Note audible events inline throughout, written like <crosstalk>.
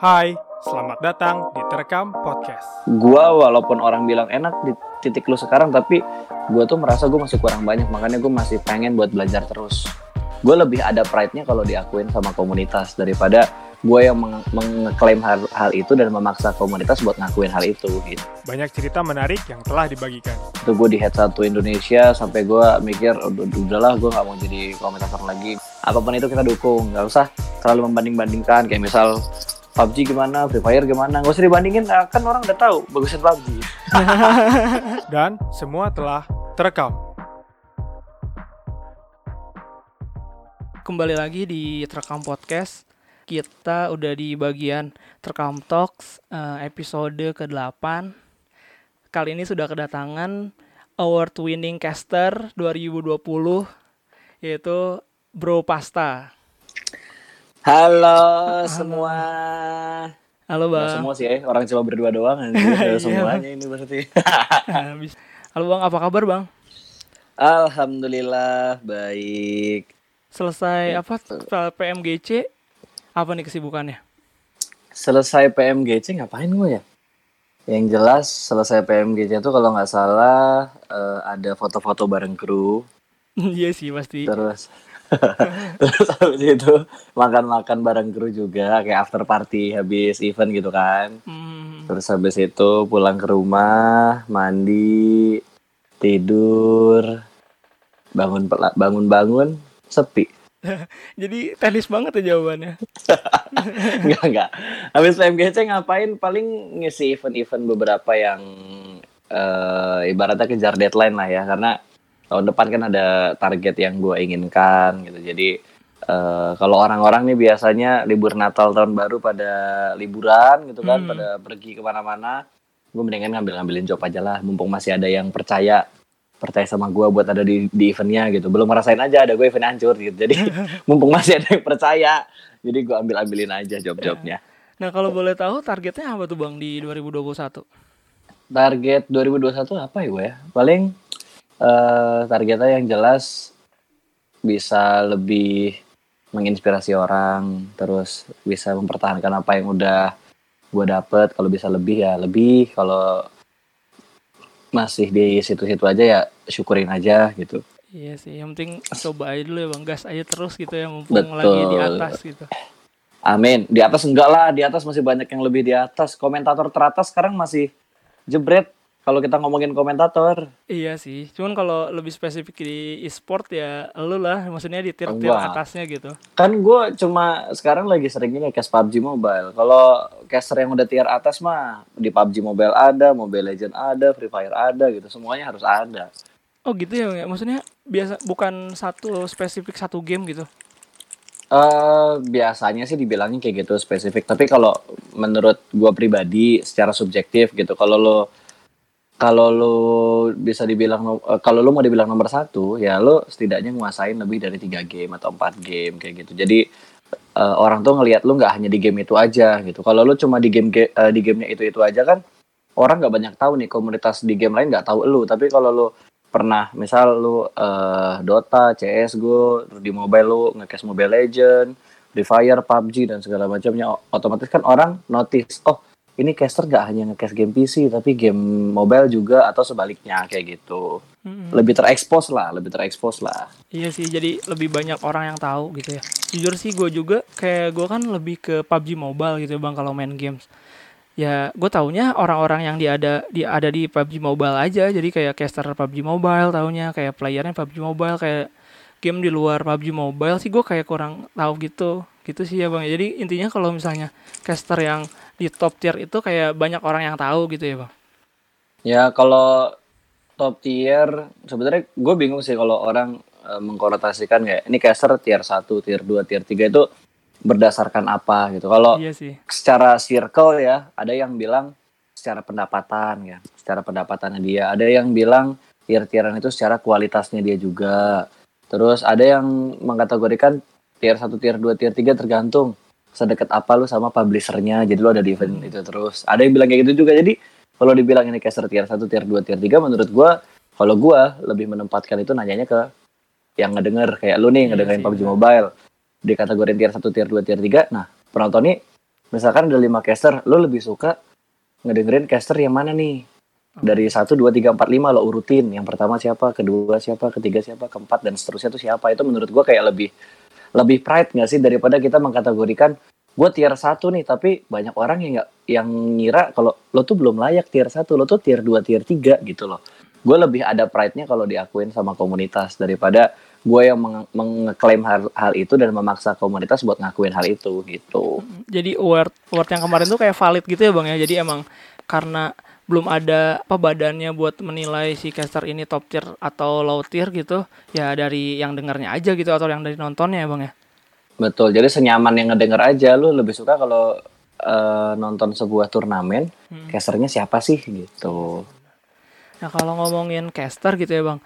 Hai, selamat datang di Terekam Podcast. Gua walaupun orang bilang enak di titik lu sekarang, tapi gua tuh merasa gue masih kurang banyak, makanya gue masih pengen buat belajar terus. Gue lebih ada pride-nya kalau diakuin sama komunitas daripada gue yang meng- mengklaim hal, hal itu dan memaksa komunitas buat ngakuin hal itu gitu. Banyak cerita menarik yang telah dibagikan. Itu gue di head satu Indonesia sampai gue mikir "Udah- udahlah gue nggak mau jadi komentator lagi. Apa pun itu kita dukung, nggak usah terlalu membanding-bandingkan kayak misal PUBG gimana, Free Fire gimana, nggak usah dibandingin, kan orang udah tahu bagusan PUBG. <laughs> Dan semua telah terekam. kembali lagi di Terekam Podcast. Kita udah di bagian Terekam Talks eh, episode ke-8. Kali ini sudah kedatangan award winning caster 2020 yaitu Bro Pasta. Halo semua. Halo Nggak Bang. semua sih ya, orang cuma berdua doang anjir. <laughs> Nggak Iya. semuanya ini berarti. Halo Bang, apa kabar Bang? Alhamdulillah baik. Selesai apa PMGC? Apa nih kesibukannya? Selesai PMGC ngapain gue ya? Yang jelas selesai PMGC itu kalau nggak salah eh, ada foto-foto bareng kru, <laughs> Iya sih pasti. terus <laughs> terus habis itu makan-makan bareng kru juga kayak after party habis event gitu kan. Hmm, Terus habis itu pulang ke rumah, mandi, tidur, bangun bangun-bangun, sepi. <laughs> jadi teknis banget ya jawabannya. <laughs> Enggak, enggak. Habis PMGC ngapain paling ngisi event-event beberapa yang eh, ibaratnya kejar deadline lah ya karena tahun depan kan ada target yang gue inginkan gitu. Jadi eh, kalau orang-orang nih biasanya libur Natal tahun baru pada liburan gitu kan, Hmm. pada pergi ke mana-mana. Gue mendingan ngambil-ngambilin job aja lah, mumpung masih ada yang percaya percaya sama gue buat ada di, di eventnya gitu. Belum ngerasain aja ada gue event hancur gitu. Jadi <laughs> mumpung masih ada yang percaya, jadi gue ambil-ambilin aja job-jobnya. Nah kalau boleh tahu targetnya apa tuh Bang di 2021? Target 2021 apa ya gue ya? Paling eh, targetnya yang jelas bisa lebih menginspirasi orang, terus bisa mempertahankan apa yang udah gue dapet. Kalau bisa lebih ya lebih. Kalau masih di situ-situ aja ya syukurin aja gitu. Iya sih, yang penting coba aja dulu ya bang, gas aja terus gitu ya, mumpung Betul. lagi di atas gitu. Amin. Di atas enggak lah, di atas masih banyak yang lebih di atas. Komentator teratas sekarang masih jebret kalau kita ngomongin komentator. Iya sih, cuman kalau lebih spesifik di e-sport ya lu lah, maksudnya di tier-tier atasnya gitu. Kan gue cuma sekarang lagi sering ini cast PUBG Mobile. Kalau caster yang udah tier atas mah di PUBG Mobile ada, Mobile Legend ada, Free Fire ada gitu. Semuanya harus ada. Oh gitu ya, ya? maksudnya biasa bukan satu spesifik satu game gitu. eh biasanya sih dibilangnya kayak gitu spesifik. Tapi kalau menurut gue pribadi secara subjektif gitu, kalau lo kalau lo bisa dibilang eh, kalau lo mau dibilang nomor satu, ya lo setidaknya nguasain lebih dari tiga game atau empat game kayak gitu. Jadi eh, orang tuh ngelihat lo nggak hanya di game itu aja gitu. Kalau lo cuma di game eh, di gamenya itu itu aja kan orang nggak banyak tahu nih komunitas di game lain nggak tahu lo. Tapi kalau lo pernah misal lu eh, Dota, CS:GO, terus di mobile lu nge-cash Mobile Legend, Free Fire, PUBG dan segala macamnya otomatis kan orang notice, oh ini caster nggak hanya nge-cash game PC tapi game mobile juga atau sebaliknya kayak gitu. Mm-mm. Lebih terekspos lah, lebih terekspos lah. Iya sih, jadi lebih banyak orang yang tahu gitu ya. Jujur sih gue juga kayak gue kan lebih ke PUBG Mobile gitu ya, bang kalau main games. Ya gue taunya orang-orang yang di ada di ada di PUBG Mobile aja. Jadi kayak caster PUBG Mobile taunya kayak playernya PUBG Mobile kayak game di luar PUBG Mobile sih gue kayak kurang tahu gitu. Gitu sih ya bang. Jadi intinya kalau misalnya caster yang di top tier itu kayak banyak orang yang tahu gitu ya bang. Ya kalau top tier sebenarnya gue bingung sih kalau orang eh, mengkonotasikan kayak ini caster tier 1, tier 2, tier 3 itu berdasarkan apa gitu. Kalau Iya sih. secara circle ya ada yang bilang secara pendapatan ya secara pendapatannya dia ada yang bilang tier-tieran itu secara kualitasnya dia juga terus ada yang mengkategorikan tier 1, tier 2, tier 3 tergantung sedekat apa lu sama publishernya. Jadi lu ada di event itu terus. Ada yang bilang kayak gitu juga. Jadi kalau dibilang ini caster tier 1, tier 2, tier 3 menurut gua kalau gua lebih menempatkan itu nanyanya ke yang ngedenger. Kayak lu nih Iya ngedengerin PUBG benar. Mobile. Di kategori tier 1, tier 2, tier 3 nah penonton nih misalkan ada lima caster lo lebih suka ngedengerin caster yang mana nih? Dari satu dua tiga empat lima lo urutin. Yang pertama siapa kedua siapa ketiga siapa keempat dan seterusnya tuh siapa. Itu menurut gua kayak lebih lebih pride nggak sih daripada kita mengkategorikan gue tier satu nih tapi banyak orang yang nggak yang ngira kalau lo tuh belum layak tier satu lo tuh tier 2 tier 3 gitu loh gue lebih ada pride-nya kalau diakuin sama komunitas daripada gue yang meng hal, hal itu dan memaksa komunitas buat ngakuin hal itu gitu Jadi award award yang kemarin tuh kayak valid gitu ya bang ya. Jadi emang karena belum ada apa badannya buat menilai si caster ini top tier atau low tier gitu ya dari yang dengarnya aja gitu atau yang dari nontonnya ya bang ya. betul jadi senyaman yang ngedenger aja lu lebih suka kalau eh, nonton sebuah turnamen Hmm. casternya siapa sih gitu Nah kalau ngomongin caster gitu ya bang,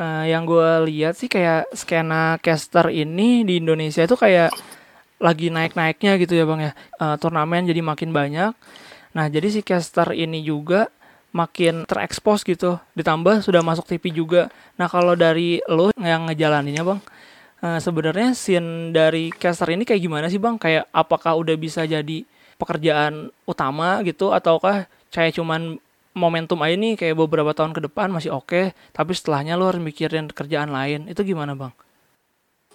eh, yang gue lihat sih kayak skena caster ini di Indonesia itu kayak lagi naik-naiknya gitu ya bang ya. Eh, turnamen jadi makin banyak. Nah jadi si caster ini juga makin terekspos gitu. Ditambah sudah masuk TV juga. Nah kalau dari lo yang ngejalaninnya bang, eh, sebenarnya scene dari caster ini kayak gimana sih bang? Kayak apakah udah bisa jadi pekerjaan utama gitu ataukah kayak cuman momentum aja nih kayak beberapa tahun ke depan masih oke tapi setelahnya lo harus mikirin kerjaan lain itu gimana bang?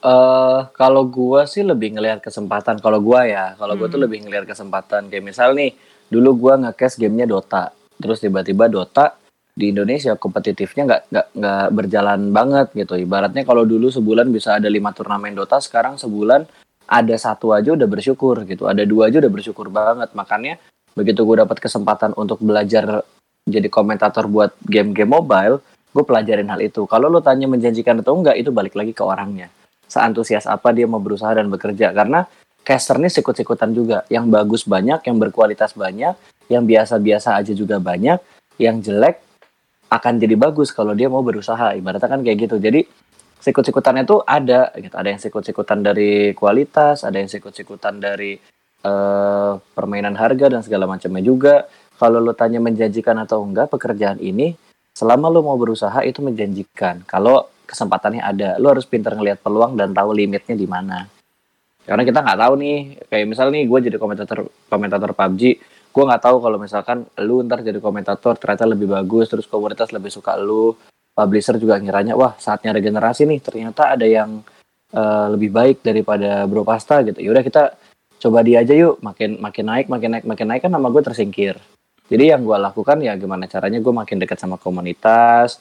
eh kalau gua sih lebih ngelihat kesempatan. Kalau gua ya, kalau gua tuh lebih ngelihat kesempatan. Kayak misal nih, dulu gua nge-cash gamenya Dota. Terus tiba-tiba Dota di Indonesia kompetitifnya nggak nggak nggak berjalan banget gitu. Ibaratnya kalau dulu sebulan bisa ada lima turnamen Dota, sekarang sebulan ada satu aja udah bersyukur gitu. Ada dua aja udah bersyukur banget. Makanya begitu gue dapat kesempatan untuk belajar jadi komentator buat game-game mobile, gue pelajarin hal itu. Kalau lo tanya menjanjikan atau enggak, itu balik lagi ke orangnya. Seantusias apa dia mau berusaha dan bekerja. Karena caster ini sikut-sikutan juga. Yang bagus banyak, yang berkualitas banyak, yang biasa-biasa aja juga banyak, yang jelek akan jadi bagus kalau dia mau berusaha. Ibaratnya kan kayak gitu. Jadi sikut-sikutannya tuh ada gitu. Ada yang sikut-sikutan dari kualitas, ada yang sikut-sikutan dari eh, permainan harga dan segala macamnya juga. Kalau lo tanya menjanjikan atau enggak pekerjaan ini, selama lo mau berusaha itu menjanjikan. Kalau kesempatannya ada, lo harus pintar ngelihat peluang dan tahu limitnya di mana. Karena kita nggak tahu nih, kayak misal nih gue jadi komentator komentator PUBG, gue nggak tahu kalau misalkan lu ntar jadi komentator ternyata lebih bagus, terus komunitas lebih suka lu, publisher juga ngiranya wah saatnya regenerasi nih, ternyata ada yang eh, lebih baik daripada Bro Pasta gitu. Yaudah kita coba dia aja yuk, makin makin naik, makin naik, makin naik kan nama gue tersingkir. Jadi yang gue lakukan ya gimana caranya gue makin dekat sama komunitas,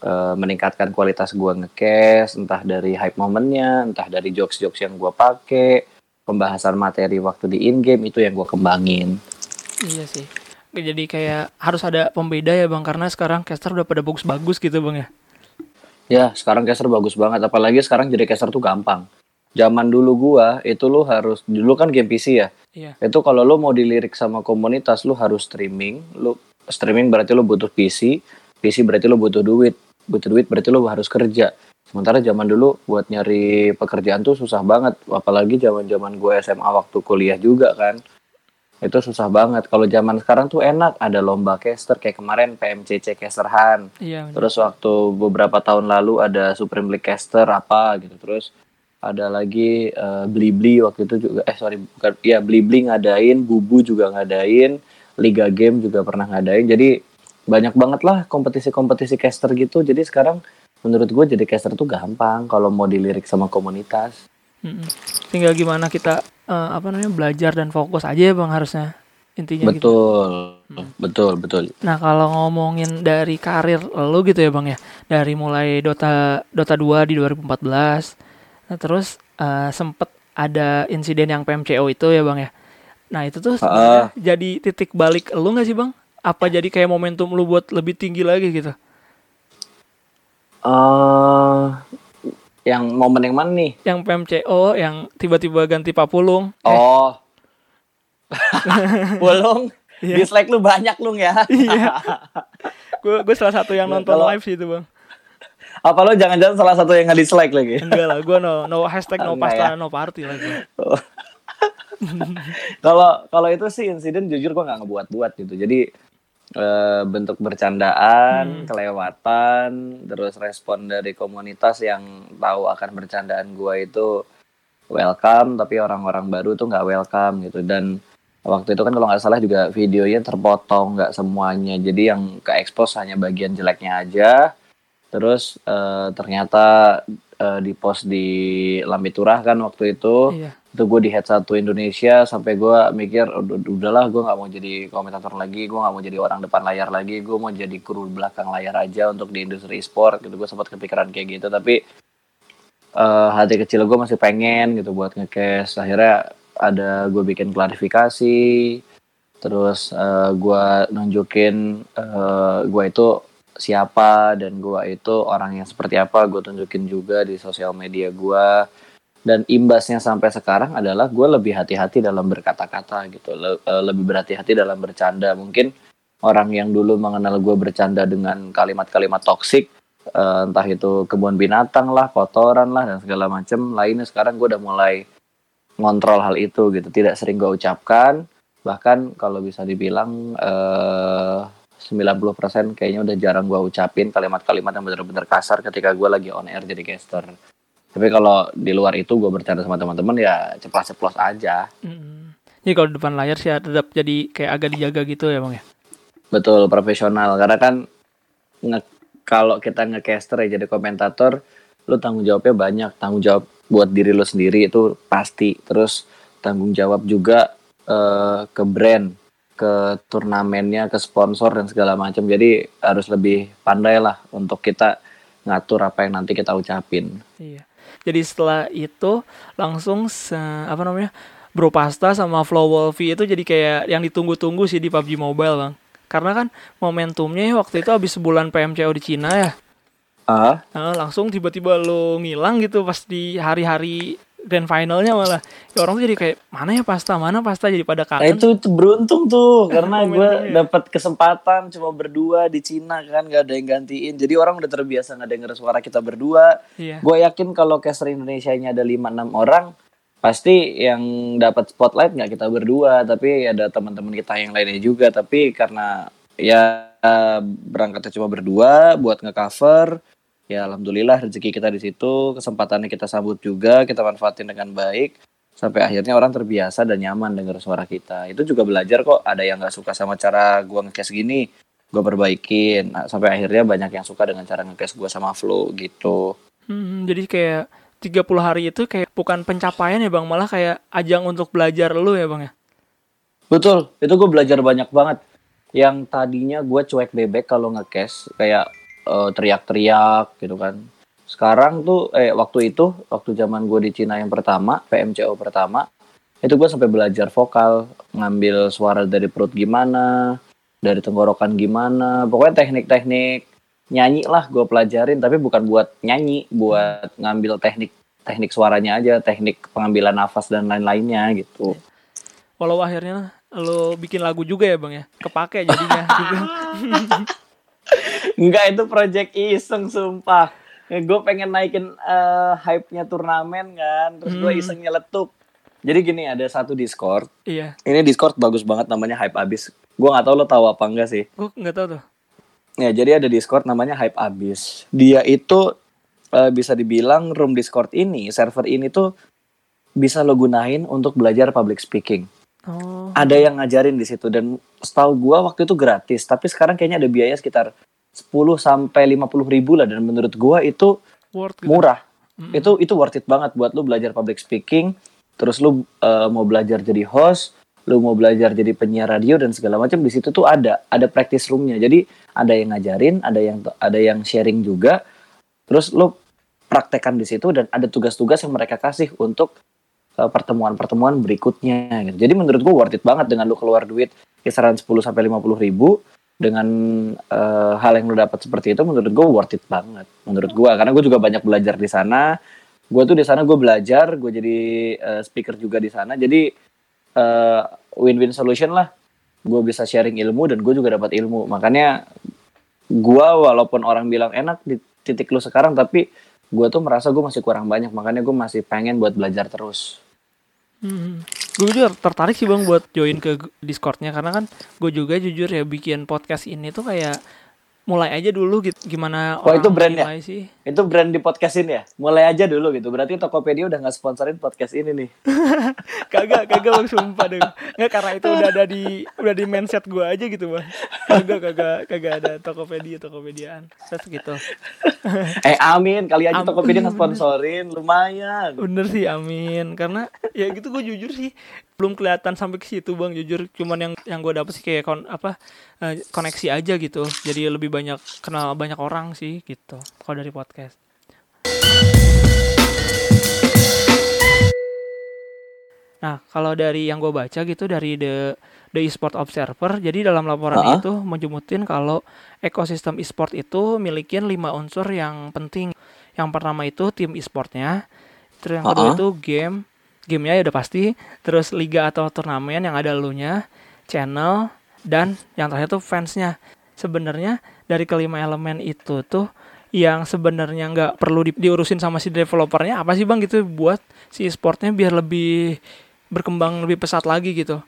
eh, meningkatkan kualitas gue nge-cash, entah dari hype momennya, entah dari jokes-jokes yang gue pakai, pembahasan materi waktu di in-game itu yang gue kembangin. Iya sih. Jadi kayak harus ada pembeda ya bang karena sekarang caster udah pada bagus-bagus gitu bang ya. Ya, sekarang caster bagus banget. Apalagi sekarang jadi caster tuh gampang. Zaman dulu gua, itu lu harus, dulu kan game PC ya. Iya. Itu kalau lu mau dilirik sama komunitas, lu harus streaming. Lu streaming berarti lu butuh PC. PC berarti lu butuh duit. Butuh duit berarti lu harus kerja. Sementara zaman dulu buat nyari pekerjaan tuh susah banget. Apalagi zaman-zaman gue SMA waktu kuliah juga kan. Itu susah banget. Kalau zaman sekarang tuh enak. Ada lomba caster kayak kemarin PMCC Caster Han. Iya. Terus waktu beberapa tahun lalu ada Supreme League Caster apa gitu. Terus ada lagi eh, Blibli waktu itu juga eh sorry bukan ya Blibli ngadain, Bubu juga ngadain, Liga Game juga pernah ngadain. Jadi banyak banget lah kompetisi-kompetisi caster gitu. Jadi sekarang menurut gue jadi caster tuh gampang kalau mau dilirik sama komunitas. Mm-mm. Tinggal gimana kita eh, apa namanya belajar dan fokus aja ya bang harusnya intinya gitu. Betul, betul, betul. Nah kalau ngomongin dari karir lu gitu ya bang ya, dari mulai Dota Dota 2 di 2014, nah terus eh, sempet ada insiden yang PMCO itu ya bang ya. Nah itu tuh sebenarnya jadi titik balik lu nggak sih bang? Apa jadi kayak momentum lu buat lebih tinggi lagi gitu? eh yang momen yang mana nih? Yang PMCO yang tiba-tiba ganti Papulung. Eh, Oh. <laughs> Bolong. Iya. Dislike lu banyak lu ya. Iya. <laughs> Gue gue salah satu yang Ya, nonton kalau- live sih itu bang. Apa lo jangan-jangan salah satu yang nggak dislike lagi? Enggak lah, gue no no hashtag no pasta ya. no party lagi. <laughs> Kalau kalau itu sih insiden jujur gua nggak ngebuat-buat gitu. Jadi eh, bentuk bercandaan, Hmm. kelewatan, terus respon dari komunitas yang tahu akan bercandaan gua itu welcome, tapi orang-orang baru tuh nggak welcome gitu. Dan waktu itu kan kalau nggak salah juga videonya terpotong nggak semuanya jadi yang ke expose hanya bagian jeleknya aja terus eh, ternyata eh, di post di Lambe Turah kan waktu itu Iya. Itu gue di head satu Indonesia sampai gue mikir "Udah- udahlah gue nggak mau jadi komentator lagi gue nggak mau jadi orang depan layar lagi gue mau jadi kru belakang layar aja untuk di industri e-sport gitu. Gue sempat kepikiran kayak gitu tapi eh, hati kecil gue masih pengen gitu buat ngecast akhirnya ada gue bikin klarifikasi terus eh, gue nunjukin eh, gue itu siapa dan gue itu orang yang seperti apa gue tunjukin juga di sosial media gue dan imbasnya sampai sekarang adalah gue lebih hati-hati dalam berkata-kata gitu. Le- eh, lebih berhati-hati dalam bercanda. Mungkin orang yang dulu mengenal gue bercanda dengan kalimat-kalimat toksik eh, entah itu kebun binatang lah kotoran lah dan segala macem lainnya sekarang gue udah mulai ngontrol hal itu gitu. Tidak sering gue ucapkan. Bahkan kalau bisa dibilang eh 90% kayaknya udah jarang gue ucapin kalimat-kalimat yang benar-benar kasar ketika gue lagi on air jadi caster tapi kalau di luar itu gue bercanda sama teman-teman ya ceplos-ceplos aja Mm. Jadi kalau di depan layar sih tetap jadi kayak agak dijaga gitu ya bang ya. betul profesional karena kan nge kalau kita ngecaster ya jadi komentator lu tanggung jawabnya banyak tanggung jawab buat diri lu sendiri itu pasti terus tanggung jawab juga eh, ke brand ke turnamennya ke sponsor dan segala macam jadi harus lebih pandai lah untuk kita ngatur apa yang nanti kita ucapin Iya. Jadi setelah itu langsung se apa namanya? Bro Pasta sama Flow Wolfie itu jadi kayak yang ditunggu-tunggu sih di PUBG Mobile, Bang. Karena kan momentumnya ya waktu itu habis sebulan PMCO di Cina ya. ah Nah, langsung tiba-tiba lo ngilang gitu pas di hari-hari grand finalnya malah. Ya orang tuh jadi kayak mana ya Pasta, mana Pasta jadi pada Nah, kangen. itu, itu beruntung tuh <laughs> karena gue Momentumnya. dapat kesempatan cuma berdua di Cina kan gak ada yang gantiin jadi orang udah terbiasa ngedenger suara kita berdua Iya. gue yakin kalau caster Indonesia nya ada 5-6 orang pasti yang dapat spotlight nggak kita berdua tapi ada teman-teman kita yang lainnya juga tapi karena ya berangkatnya cuma berdua buat ngecover ya alhamdulillah rezeki kita di situ kesempatannya kita sambut juga kita manfaatin dengan baik sampai akhirnya orang terbiasa dan nyaman dengar suara kita itu juga belajar kok ada yang nggak suka sama cara gua ngecast gini gue perbaikin Nah, sampai akhirnya banyak yang suka dengan cara ngecast gua sama flow gitu Hmm, jadi kayak 30 hari itu kayak bukan pencapaian ya Bang, malah kayak ajang untuk belajar lu ya Bang ya. Betul, itu gue belajar banyak banget. Yang tadinya gue cuek bebek kalau nge-cash, kayak eh, teriak-teriak gitu kan. Sekarang tuh, eh waktu itu, waktu zaman gue di Cina yang pertama, PMCO pertama, itu gue sampai belajar vokal, ngambil suara dari perut gimana, dari tenggorokan gimana, pokoknya teknik-teknik nyanyi lah gue pelajarin, tapi bukan buat nyanyi, buat ngambil teknik teknik suaranya aja, teknik pengambilan nafas dan lain-lainnya gitu. Walau akhirnya lo bikin lagu juga ya Bang ya. Kepake jadinya. <laughs> <laughs> Enggak itu project iseng sumpah. Gue pengen naikin eh, hype-nya turnamen kan, terus gue Hmm. iseng nyeletuk. Jadi gini ada satu Discord. iya. Ini Discord bagus banget namanya Hype Abis. Gue nggak tahu lo tahu apa enggak sih. Gue nggak tahu tuh. Ya jadi ada Discord namanya Hype Abis. Dia itu eh, bisa dibilang room Discord ini, server ini tuh bisa lo gunain untuk belajar public speaking. Oh. Ada yang ngajarin di situ dan setahu gua waktu itu gratis, tapi sekarang kayaknya ada biaya sekitar 10 sampai 50 ribu lah dan menurut gua itu Word gitu. murah. Mm. Itu itu worth it banget buat lu belajar public speaking, terus lu eh, mau belajar jadi host, lu mau belajar jadi penyiar radio dan segala macam di situ tuh ada ada practice roomnya. Jadi ada yang ngajarin, ada yang ada yang sharing juga. Terus lu praktekkan di situ dan ada tugas-tugas yang mereka kasih untuk pertemuan-pertemuan berikutnya gitu. Jadi menurut gua worth it banget dengan lu keluar duit kisaran 10 sampai 50 ribu dengan eh, hal yang lu dapat seperti itu menurut gue worth it banget. Menurut gua karena gue juga banyak belajar di sana. Gue tuh di sana gue belajar gue jadi eh, speaker juga di sana. Jadi eh, win-win solution lah. Gue bisa sharing ilmu dan gue juga dapat ilmu. Makanya gua walaupun orang bilang enak di titik lu sekarang tapi gue tuh merasa gue masih kurang banyak. Makanya gue masih pengen buat belajar terus Hmm. Gue juga tertarik sih bang buat join ke Discordnya karena kan gue juga jujur ya bikin podcast ini tuh kayak mulai aja dulu gitu gimana Oh, itu brand ya? sih Itu brand di podcast ini ya? Mulai aja dulu gitu. Berarti Tokopedia udah nggak sponsorin podcast ini nih. <laughs> kagak kagak bang sumpah deh nggak karena itu udah ada di udah di mindset gue aja gitu bang kagak kagak kagak ada tokopedia tokopediaan set gitu <laughs> Eh amin, kali aja Amin. Tokopedia nge-sponsorin, lumayan. bener sih amin karena ya gitu gue jujur sih belum kelihatan sampai ke situ bang jujur cuman yang yang gue dapet sih kayak kon apa eh, koneksi aja gitu jadi lebih banyak kenal banyak orang sih gitu kalau dari podcast Nah, kalau dari yang gue baca gitu dari the the eSport Observer, jadi dalam laporan Ha-ha. itu menyebutin kalau ekosistem eSport itu milikin lima unsur yang penting. Yang pertama itu tim eSportnya, terus yang kedua Ha-ha. itu game, gamenya ya udah pasti, terus liga atau turnamen yang ada elunya, channel, dan yang terakhir tuh fansnya. Sebenarnya dari kelima elemen itu tuh yang sebenarnya nggak perlu di- diurusin sama si developernya apa sih bang gitu buat si esportnya biar lebih berkembang lebih pesat lagi gitu.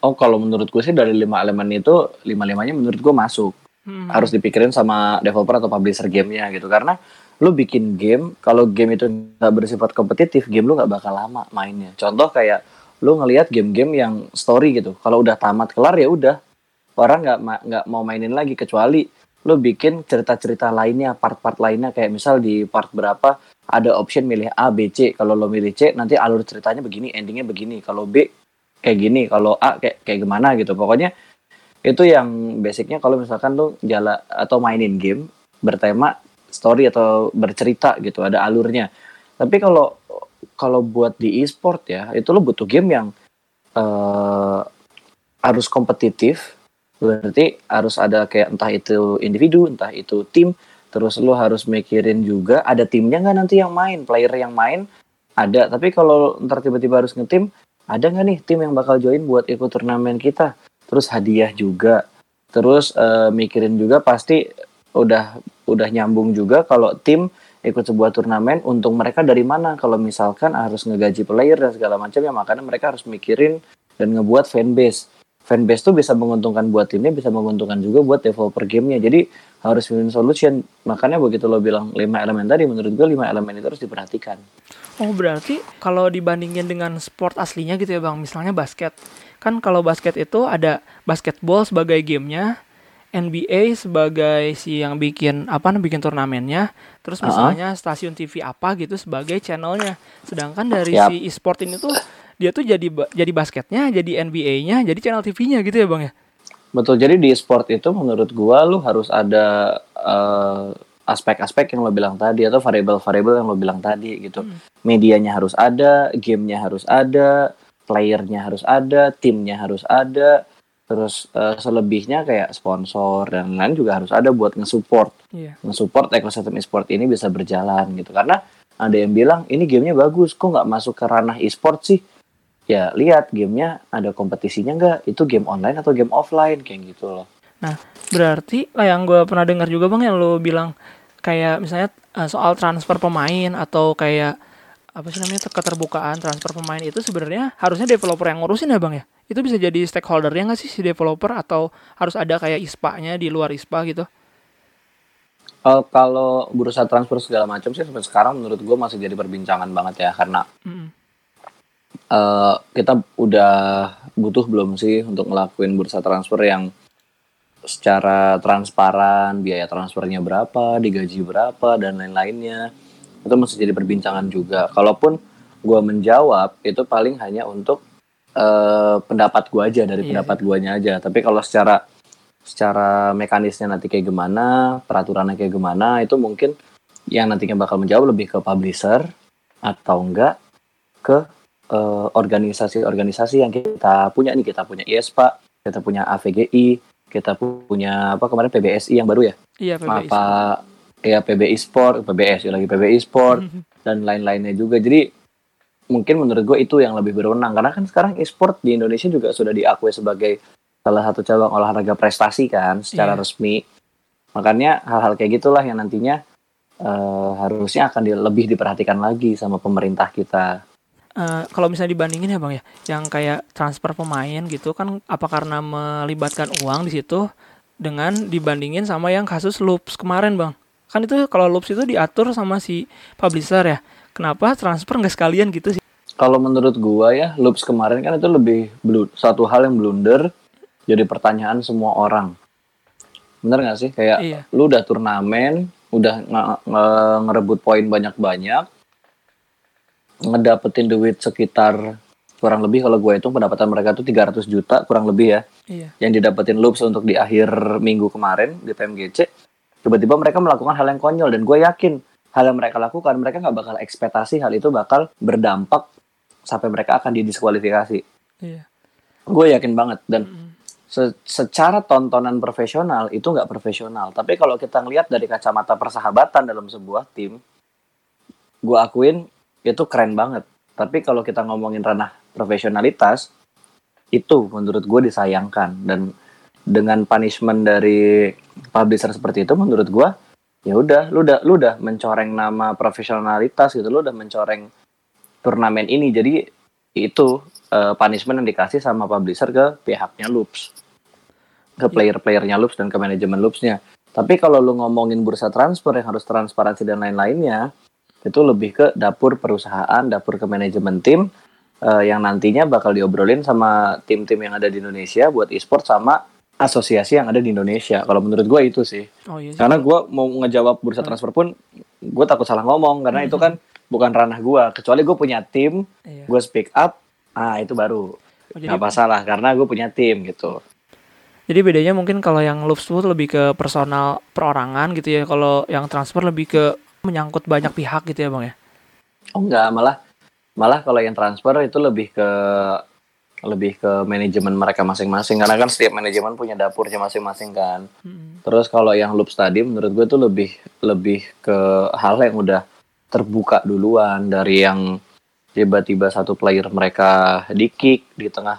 Oh kalau menurut gue sih dari lima elemen itu lima limanya menurut gue masuk. Hmm. Harus dipikirin sama developer atau publisher gamenya gitu karena lu bikin game kalau game itu nggak bersifat kompetitif game lu nggak bakal lama mainnya. Contoh kayak lu ngelihat game-game yang story gitu. Kalau udah tamat kelar ya udah orang nggak ma- nggak mau mainin lagi kecuali lu bikin cerita-cerita lainnya, part-part lainnya kayak misal di part berapa ada option milih A, B, C. Kalau lo milih C nanti alur ceritanya begini, endingnya begini. Kalau B kayak gini, kalau A kayak kayak gimana gitu. Pokoknya itu yang basicnya kalau misalkan lu jala atau mainin game bertema story atau bercerita gitu, ada alurnya. Tapi kalau kalau buat di e-sport ya, itu lo butuh game yang eh harus kompetitif. Berarti harus ada kayak entah itu individu, entah itu tim. Terus lo harus mikirin juga ada timnya nggak nanti yang main, player yang main ada. Tapi kalau ntar tiba-tiba harus ngetim, ada nggak nih tim yang bakal join buat ikut turnamen kita? Terus hadiah juga. Terus eh, mikirin juga pasti udah udah nyambung juga kalau tim ikut sebuah turnamen untung mereka dari mana? Kalau misalkan harus ngegaji player dan segala macam ya makanya mereka harus mikirin dan ngebuat fanbase. Fanbase tuh bisa menguntungkan buat timnya bisa menguntungkan juga buat developer gamenya. Jadi harus win solution. Makanya begitu lo bilang lima elemen tadi menurut gue lima elemen itu harus diperhatikan. Oh berarti kalau dibandingin dengan sport aslinya gitu ya bang, misalnya basket, kan kalau basket itu ada basketball sebagai gamenya, NBA sebagai si yang bikin apa bikin turnamennya, terus misalnya stasiun TV apa gitu sebagai channelnya. Sedangkan dari Yap. si e-sport ini tuh dia tuh jadi jadi basketnya, jadi NBA-nya, jadi channel TV-nya gitu ya bang ya. Betul, jadi di sport itu menurut gua lu harus ada eh, aspek-aspek yang lo bilang tadi atau variabel-variabel yang lo bilang tadi gitu. Medianya harus ada, gamenya harus ada, playernya harus ada, timnya harus ada, terus eh, selebihnya kayak sponsor dan lain juga harus ada buat nge-support, Iya. nge-support ekosistem e-sport ini bisa berjalan gitu. Karena ada yang bilang ini gamenya bagus, kok nggak masuk ke ranah e-sport sih? Ya lihat gamenya ada kompetisinya nggak? Itu game online atau game offline kayak gitu loh. Nah, berarti lah yang gue pernah dengar juga bang yang lo bilang kayak misalnya eh, soal transfer pemain atau kayak apa sih namanya keterbukaan transfer pemain itu sebenarnya harusnya developer yang ngurusin ya bang ya? Itu bisa jadi stakeholdernya nggak sih si developer atau harus ada kayak ISPA-nya di luar ISPA gitu? Eh, kalau bursa transfer segala macam sih sampai sekarang menurut gue masih jadi perbincangan banget ya karena Mm-mm. eh, kita udah butuh belum sih untuk ngelakuin bursa transfer yang secara transparan biaya transfernya berapa digaji berapa dan lain-lainnya itu masih jadi perbincangan juga. Kalaupun gue menjawab itu paling hanya untuk eh, pendapat gue aja dari Iya pendapat guanya aja. Tapi kalau secara secara mekanisnya nanti kayak gimana peraturannya kayak gimana itu mungkin yang nantinya bakal menjawab lebih ke publisher atau enggak ke eh, organisasi-organisasi yang kita punya. Nih kita punya ISPA kita punya AVGI kita punya apa kemarin PBSI yang baru ya? Iya PBI. apa ya PBI Sport PBS lagi PBI Sport Mhm. dan lain-lainnya juga. Jadi mungkin menurut gue itu yang lebih berwenang. Karena kan sekarang e-sport di Indonesia juga sudah diakui sebagai salah satu cabang olahraga prestasi kan secara Iya. resmi. Makanya hal-hal kayak gitulah yang nantinya eh, harusnya akan di- lebih diperhatikan lagi sama pemerintah kita. Eh, kalau misalnya dibandingin ya bang ya, yang kayak transfer pemain gitu kan apa karena melibatkan uang di situ dengan dibandingin sama yang kasus loops kemarin bang kan itu kalau loops itu diatur sama si publisher ya kenapa transfer nggak sekalian gitu sih Kalau menurut gua ya, loops kemarin kan itu lebih blu- satu hal yang blunder jadi pertanyaan semua orang. Bener gak sih? Kayak Iya. lu udah turnamen, udah nge- nge- ngerebut poin banyak-banyak, ngedapetin duit sekitar kurang lebih kalau gue hitung pendapatan mereka tuh 300 juta kurang lebih ya iya yang didapetin loops untuk di akhir minggu kemarin di PMGC tiba-tiba mereka melakukan hal yang konyol dan gue yakin hal yang mereka lakukan mereka nggak bakal ekspektasi hal itu bakal berdampak sampai mereka akan didiskualifikasi. Iya. Gue yakin banget dan Mm. se- secara tontonan profesional itu nggak profesional. Tapi kalau kita ngelihat dari kacamata persahabatan dalam sebuah tim gue akuin itu keren banget. Tapi kalau kita ngomongin ranah profesionalitas itu menurut gue disayangkan dan dengan punishment dari publisher seperti itu menurut gue ya udah lu udah lu udah mencoreng nama profesionalitas gitu lu udah mencoreng turnamen ini. Jadi itu eh, punishment yang dikasih sama publisher ke pihaknya loops. Ke player-playernya loops dan ke manajemen loopsnya. Tapi kalau lu ngomongin bursa transfer yang harus transparansi dan lain-lainnya itu lebih ke dapur perusahaan dapur ke manajemen tim eh, yang nantinya bakal diobrolin sama tim-tim yang ada di Indonesia buat e-sport sama asosiasi yang ada di Indonesia. Kalau menurut gue itu sih. Oh iya sih. karena gue mau ngejawab bursa transfer pun gue takut salah ngomong. Karena itu kan bukan ranah gue kecuali gue punya tim Iya. gue speak up ah itu baru. Oh, nggak masalah karena gue punya tim gitu. Jadi bedanya mungkin kalau yang tuh lebih ke personal perorangan gitu ya. Kalau yang transfer lebih ke menyangkut banyak pihak gitu ya bang ya? Oh enggak malah malah kalau yang transfer itu lebih ke lebih ke manajemen mereka masing-masing. Karena kan setiap manajemen punya dapurnya masing-masing kan. Mm. terus kalau yang loops tadi menurut gue tuh lebih lebih ke hal yang udah terbuka duluan. Dari yang tiba-tiba satu player mereka di kick di tengah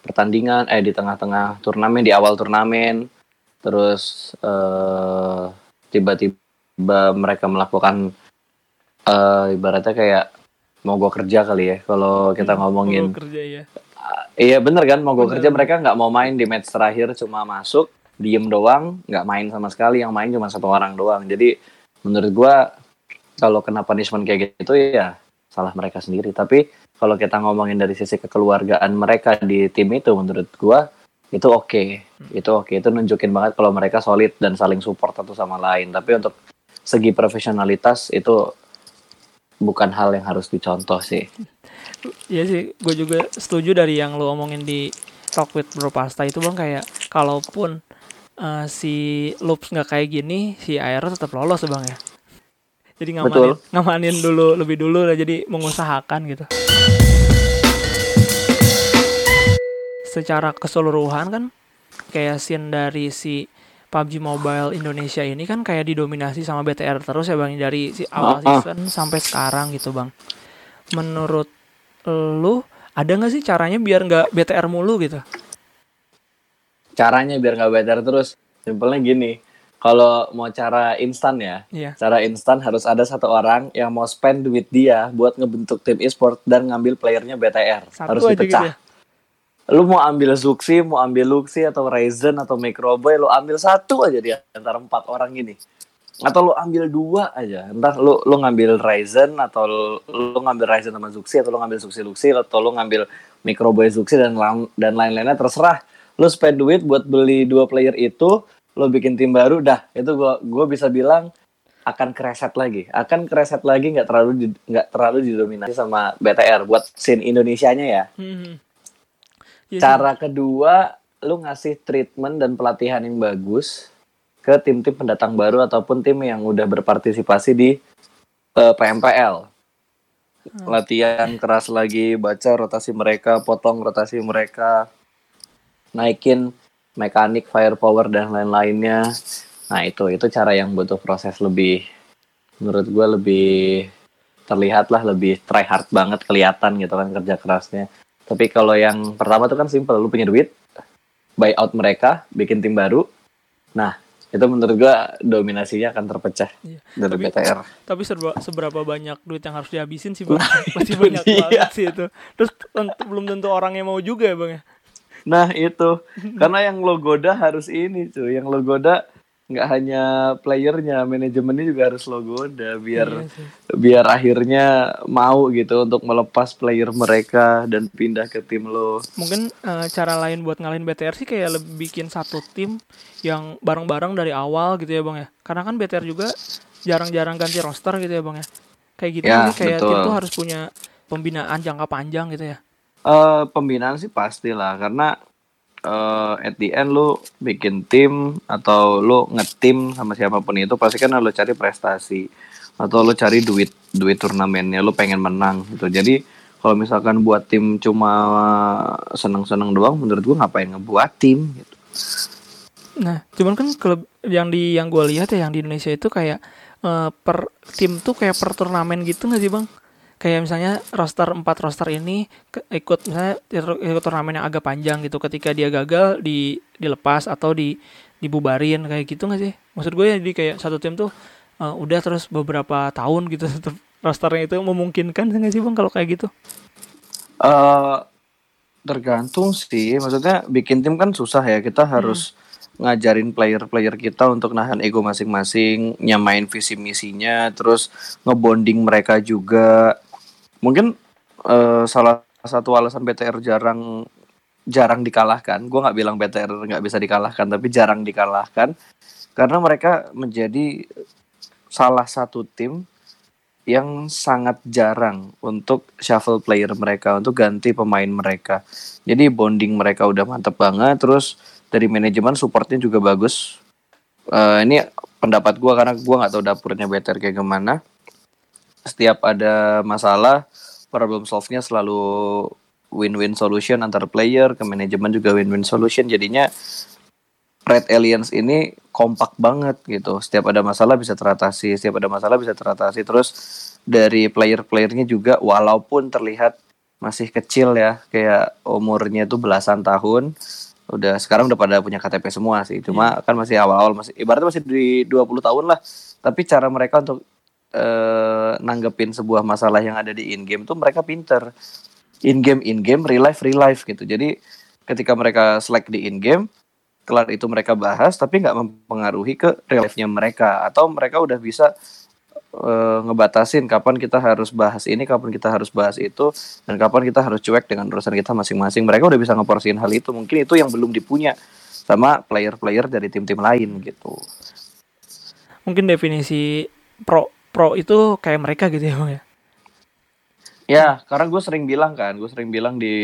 pertandingan eh di tengah-tengah turnamen di awal turnamen. Terus eh, tiba-tiba mereka melakukan eh, ibaratnya kayak mau gue kerja kali ya. Kalau kita ngomongin Oh, kerja ya Iya bener kan? Mau gue Bener. kerja mereka nggak mau main di match terakhir cuma masuk diem doang nggak main sama sekali. Yang main cuma satu orang doang. Jadi menurut gua kalau kena punishment kayak gitu ya salah mereka sendiri. Tapi kalau kita ngomongin dari sisi kekeluargaan mereka di tim itu menurut gua itu oke. Itu oke. Itu nunjukin banget kalau mereka solid dan saling support satu sama lain. Tapi untuk segi profesionalitas itu bukan hal yang harus dicontoh sih Iya sih, gue juga setuju dari yang lo omongin di Talk with Bro Pasta itu bang kayak kalaupun eh, si Loops nggak kayak gini, si Aero tetap lolos bang ya. Jadi ngamanin, Betul. ngamanin dulu lebih dulu lah, jadi mengusahakan gitu. Secara keseluruhan kan kayak scene dari si PUBG Mobile Indonesia ini kan kayak didominasi sama BTR terus ya bang dari si awal Ah, ah. season sampai sekarang gitu bang. Menurut lu ada nggak sih caranya biar nggak BTR mulu gitu? caranya biar nggak better terus simpelnya gini kalau mau cara instan ya Iya. cara instan harus ada satu orang yang mau spend duit dia buat ngebentuk tim e-sport dan ngambil playernya BTR Satu harus aja dipecah gitu ya? Lu mau ambil Zuxi mau ambil Luxi atau Ryzen atau Microboy lu ambil satu aja di antara empat orang ini. Atau lu ambil dua aja. Entah lu lu ngambil Ryzen atau lu, ngambil Ryzen sama Zuxi atau lu ngambil Zuxi Luxi atau lu ngambil Microboy Zuxi dan dan lain-lainnya terserah. Lu spend duit buat beli dua player itu lu bikin tim baru dah. Itu gua gua bisa bilang akan kereset lagi. Akan kereset lagi nggak terlalu nggak terlalu didominasi sama BTR buat scene Indonesianya ya. Hmm. Iya. Cara kedua, lu ngasih treatment dan pelatihan yang bagus ke tim-tim pendatang baru ataupun tim yang udah berpartisipasi di eh, PMPL. Latihan keras lagi, baca rotasi mereka, potong rotasi mereka, naikin mekanik, firepower dan lain-lainnya. Nah itu itu cara yang butuh proses lebih, menurut gue lebih terlihat lah lebih try hard banget kelihatan gitu kan kerja kerasnya. Tapi kalau yang pertama tuh kan simple, lu punya duit, buy out mereka, bikin tim baru. Nah, itu menurut gua dominasinya akan terpecah Iya. dari Tapi- BTR. Tapi serba, seberapa banyak duit yang harus dihabisin sih bang? <laughs> Pasti itu banyak dia. banget sih itu. Terus tentu, belum tentu orangnya mau juga ya bang ya. Nah itu karena yang lo goda harus ini cuy, yang lo goda nggak hanya playernya, manajemennya juga harus lo goda biar Iya biar akhirnya mau gitu untuk melepas player mereka dan pindah ke tim lo. Mungkin eh, cara lain buat ngalahin BTR sih kayak lebih bikin satu tim yang bareng-bareng dari awal gitu ya bang ya. Karena kan BTR juga jarang-jarang ganti roster gitu ya bang ya. Kayak gitu Ya, sih, kayak tim betul. tuh harus punya pembinaan jangka panjang gitu ya. Eh pembinaan sih pastilah karena eh at the end lu bikin tim atau lu ngetim sama siapa pun itu pasti kan lu cari prestasi atau lu cari duit duit turnamennya lu pengen menang gitu. Jadi kalau misalkan buat tim cuma seneng-seneng doang menurut gua ngapain ngebuat tim gitu. Nah, cuman kan klub yang di yang gue lihat ya yang di Indonesia itu kayak eh, per tim tuh kayak per turnamen gitu nggak sih bang? Kayak misalnya roster empat roster ini ke- ikut misalnya ikut turnamen yang agak panjang gitu. Ketika dia gagal di dilepas atau di dibubarin kayak gitu nggak sih? Maksud gue ya jadi kayak satu tim tuh eh, udah terus beberapa tahun gitu <laughs> rosternya itu memungkinkan nggak sih bang kalau kayak gitu? eh tergantung sih, maksudnya bikin tim kan susah ya. Kita harus ngajarin player-player kita untuk nahan ego masing-masing, nyamain visi misinya, terus ngebonding mereka juga. Mungkin eh, salah satu alasan BTR jarang jarang dikalahkan. Gue nggak bilang BTR nggak bisa dikalahkan, tapi jarang dikalahkan karena mereka menjadi salah satu tim yang sangat jarang untuk shuffle player mereka, untuk ganti pemain mereka. Jadi bonding mereka udah mantep banget, terus dari manajemen supportnya juga bagus. Eh, ini pendapat gua karena gua nggak tahu dapurnya better kayak gimana. Setiap ada masalah, problem solve-nya selalu win-win solution antar player ke manajemen juga win-win solution. Jadinya Red Aliens ini kompak banget gitu. Setiap ada masalah bisa teratasi, setiap ada masalah bisa teratasi. Terus dari player-playernya juga walaupun terlihat masih kecil ya, kayak umurnya tuh belasan tahun, udah sekarang udah pada punya KTP semua sih. Cuma kan masih awal-awal masih ibaratnya masih di 20 tahun lah. Tapi cara mereka untuk eh, nanggepin sebuah masalah yang ada di in game tuh mereka pinter. In game in game, real life real life gitu. Jadi ketika mereka select di in game, kelar itu mereka bahas tapi nggak mempengaruhi ke real life-nya mereka atau mereka udah bisa eh, ngebatasin kapan kita harus bahas ini, kapan kita harus bahas itu dan kapan kita harus cuek dengan urusan kita masing-masing. Mereka udah bisa ngeporsiin hal itu. Mungkin itu yang belum dipunya sama player-player dari tim-tim lain gitu. Mungkin definisi pro pro itu kayak mereka gitu ya bang ya. Ya, karena gue sering bilang kan, gue sering bilang di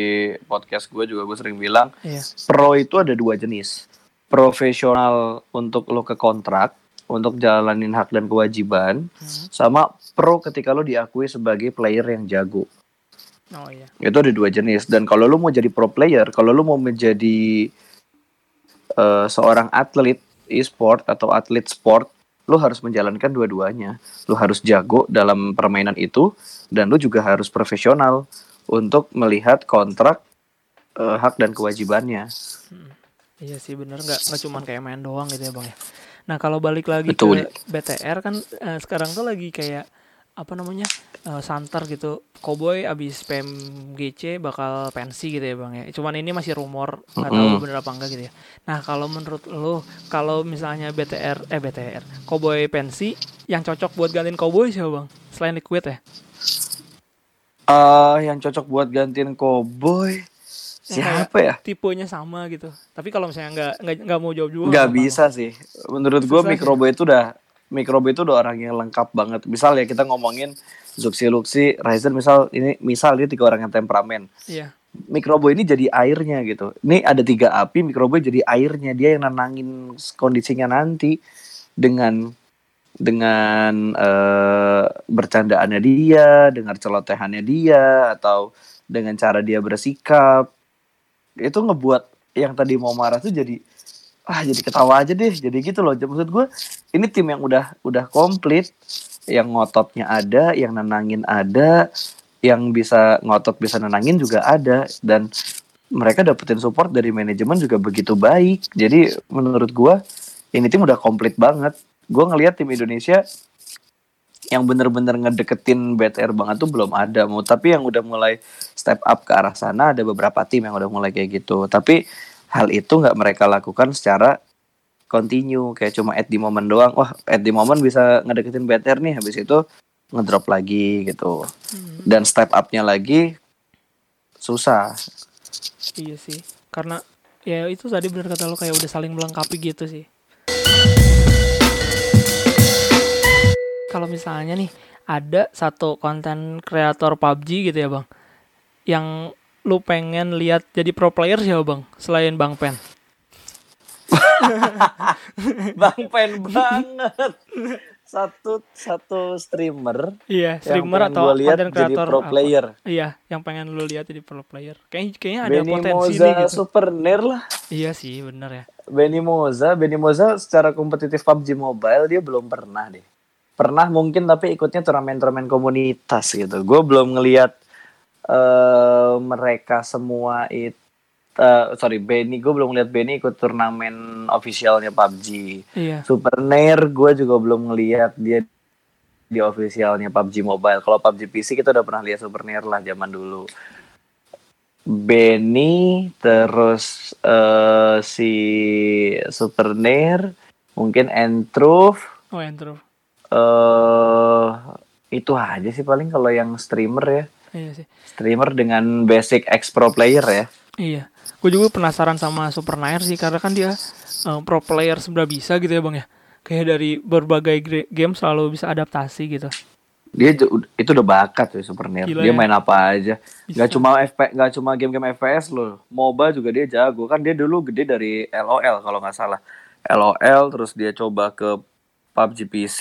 podcast gue juga gue sering bilang Iya. pro itu ada dua jenis. Profesional untuk lo ke kontrak, untuk jalanin hak dan kewajiban, Hmm. sama pro ketika lo diakui sebagai player yang jago. Oh iya. Itu ada dua jenis. Dan kalau lo mau jadi pro player, kalau lo mau menjadi eh, seorang atlet e-sport atau atlet sport, lo harus menjalankan dua-duanya. Lo harus jago dalam permainan itu, dan lo juga harus profesional untuk melihat kontrak eh, hak dan kewajibannya. Iya sih bener nggak nggak cuman kayak main doang gitu ya bang ya. Nah kalau balik lagi Betul. ke BTR kan eh, sekarang tuh lagi kayak apa namanya eh, santer gitu. Cowboy abis PMGC bakal pensi gitu ya bang ya. Cuman ini masih rumor nggak tahu bener apa enggak gitu ya. Nah kalau menurut lo kalau misalnya BTR eh BTR Cowboy pensi yang cocok buat gantiin Cowboy siapa bang? Selain Liquid ya? Eh, yang cocok buat gantiin Cowboy siapa ya? Tipenya sama gitu. Tapi kalau misalnya nggak nggak mau jawab juga Nggak bisa sih. Menurut gue Mikrobo itu udah Mikrobo itu udah orang yang lengkap banget. Misal ya kita ngomongin Zuxi Luxi, Ryzen misal ini misal dia tiga orang yang temperamen. Iya. Mikrobo ini jadi airnya gitu. Ini ada tiga api, Mikrobo jadi airnya. Dia yang nenangin kondisinya nanti dengan dengan eh, bercandaannya dia, dengan celotehannya dia, atau dengan cara dia bersikap. Itu ngebuat yang tadi mau marah tuh jadi ah jadi ketawa aja deh. Jadi gitu loh. Maksud gue ini tim yang udah udah komplit, yang ngototnya ada, yang nenangin ada, yang bisa ngotot bisa nenangin juga ada dan mereka dapetin support dari manajemen juga begitu baik. Jadi menurut gua ini tim udah komplit banget. Gua ngelihat tim Indonesia yang bener-bener ngedeketin BTR banget tuh belum ada mau tapi yang udah mulai step up ke arah sana ada beberapa tim yang udah mulai kayak gitu tapi hal itu nggak mereka lakukan secara continue kayak cuma at the moment doang. Wah at the moment bisa ngedeketin BTR nih habis itu ngedrop lagi gitu. Hmm, dan step upnya lagi susah. Iya sih karena ya itu tadi benar kata lo kayak udah saling melengkapi gitu sih. Kalau misalnya nih ada satu konten kreator PUBG gitu ya bang yang lu pengen lihat jadi pro player siapa bang? Selain bang Pen. <laughs> Bang pen banget. Satu satu streamer iya yang streamer pengen atau lihat jadi pro apa? player. Iya yang pengen lu lihat jadi pro player. Kayaknya kayaknya ada Benny potensi Moza nih gitu. Super ner lah. Iya sih bener ya. Benny Moza Benny Moza secara kompetitif PUBG Mobile dia belum pernah deh. Pernah mungkin tapi ikutnya turnamen-turnamen komunitas gitu. Gue belum ngelihat eh mereka semua itu sorry Benny gue belum ngeliat Benny ikut turnamen officialnya PUBG iya Super Nair gue juga belum ngeliat dia di officialnya PUBG Mobile. Kalau PUBG PC kita udah pernah lihat Super Nair lah zaman dulu. Benny terus eh, si Super Nair, mungkin Entruth oh Entro eh itu aja sih paling kalau yang streamer ya. Iya sih Streamer dengan basic X Pro player ya. Iya, gue juga penasaran sama Super Nair sih karena kan dia eh, pro player sebelah bisa gitu ya bang ya. Kayak dari berbagai game selalu bisa adaptasi gitu. Dia itu udah bakat ya Super Nair. Gila dia ya. main apa aja. Bisa. Gak cuma FP, gak cuma game-game FPS loh. MOBA juga dia jago. Kan dia dulu gede dari LOL kalau nggak salah. LOL terus dia coba ke PUBG PC.